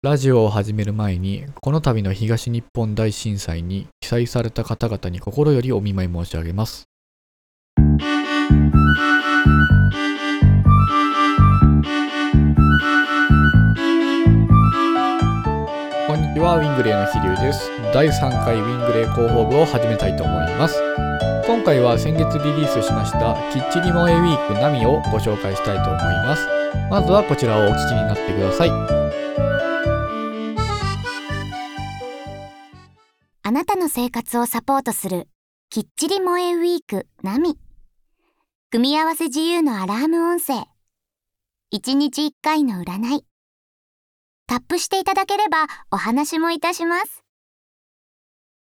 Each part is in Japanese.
ラジオを始める前に、この度の東日本大震災に被災された方々に心よりお見舞い申し上げます。こんにちは、ウィングレイの飛龍です。第3回ウィングレイ広報部を始めたいと思います。今回は先月リリースしましたキッチリモエウィークナミをご紹介したいと思います。まずはこちらをお聞きになってください。あなたの生活をサポートする。きっちり萌えウィークナミ組み合わせ自由のアラーム音声。1日1回の占い。タップしていただければお話もいたします。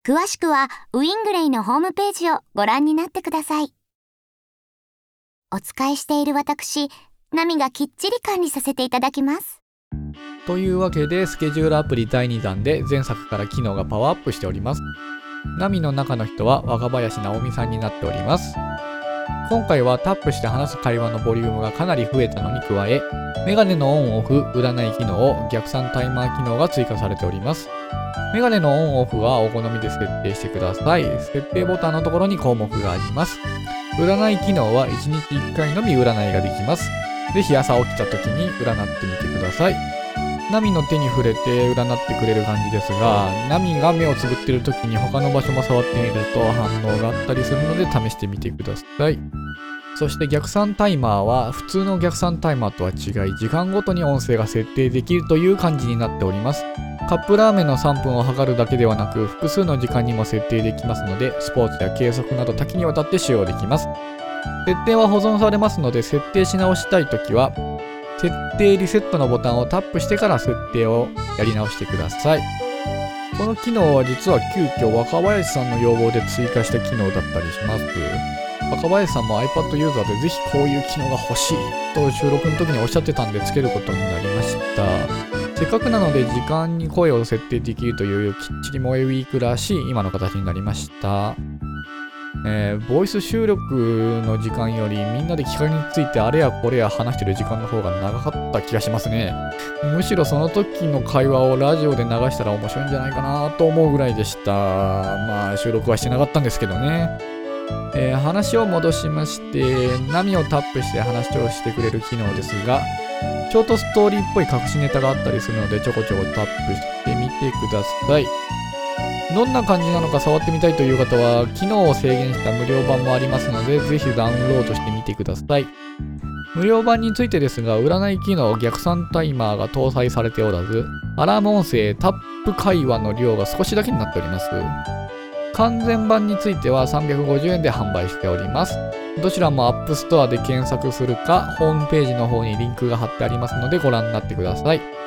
詳しくはウィングレイのホームページをご覧になってください。お使いしている私ナミがきっちり管理させていただきます。というわけでスケジュールアプリ第2弾で前作から機能がパワーアップしております。ナミの中の人は若林直美さんになっております。今回はタップして話す会話のボリュームがかなり増えたのに加えメガネのオンオフ占い機能逆算タイマー機能が追加されております。メガネのオンオフはお好みで設定してください。設定ボタンのところに項目があります。占い機能は1日1回のみ占いができます。ぜひ朝起きた時に占ってみてください。ナミの手に触れて占ってくれる感じですが、ナミが目をつぶってる時に他の場所も触ってみると反応があったりするので試してみてください。そして逆算タイマーは普通の逆算タイマーとは違い、時間ごとに音声が設定できるという感じになっております。カップラーメンの3分を測るだけではなく、複数の時間にも設定できますので、スポーツや計測など多岐にわたって使用できます。設定は保存されますので、設定し直したいときは、設定リセットのボタンをタップしてから設定をやり直してください。この機能は実は急遽若林さんの要望で追加した機能だったりします。若林さんも iPad ユーザーでぜひこういう機能が欲しいと収録の時におっしゃってたんでつけることになりました。せっかくなので時間に声を設定できるというきっちり萌えウィークらしい今の形になりました。えー、ボイス収録の時間よりみんなで企画についてあれやこれや話してる時間の方が長かった気がしますね。むしろその時の会話をラジオで流したら面白いんじゃないかなと思うぐらいでした。まあ収録はしてなかったんですけどね。えー、話を戻しまして、波をタップして話をしてくれる機能ですが、ショートストーリーっぽい隠しネタがあったりするのでちょこちょこタップしてみてください。どんな感じなのか触ってみたいという方は、機能を制限した無料版もありますので、ぜひダウンロードしてみてください。無料版についてですが、占い機能逆算タイマーが搭載されておらず、アラーム音声タップ会話の量が少しだけになっております。完全版については350円で販売しております。どちらも App Store で検索するか、ホームページの方にリンクが貼ってありますのでご覧になってください。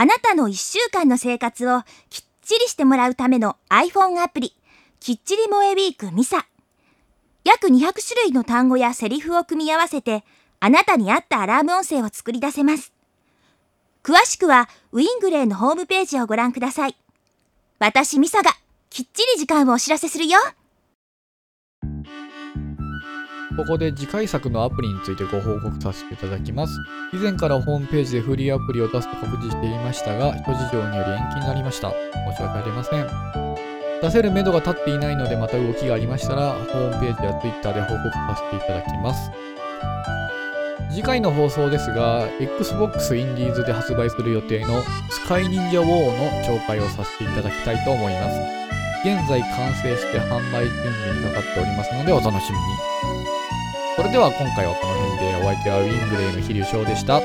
あなたの1週間の生活をきっちりしてもらうための iPhone アプリ、きっちり萌えウィークミサ。約200種類の単語やセリフを組み合わせて、あなたに合ったアラーム音声を作り出せます。詳しくは、ウィングレイのホームページをご覧ください。私ミサがきっちり時間をお知らせするよ。ここで次回作のアプリについてご報告させていただきます。以前からホームページでフリーアプリを出すと告示していましたが、諸事情により延期になりました。申し訳ありません。出せる目処が立っていないので、また動きがありましたら、ホームページや Twitter で報告させていただきます。次回の放送ですが、Xbox インディーズで発売する予定のスカイ忍者ウォーの紹介をさせていただきたいと思います。現在完成して販売準備にかかっておりますので、お楽しみに。それでは今回はこの辺でお相手はウィングレイの飛龍翔でした。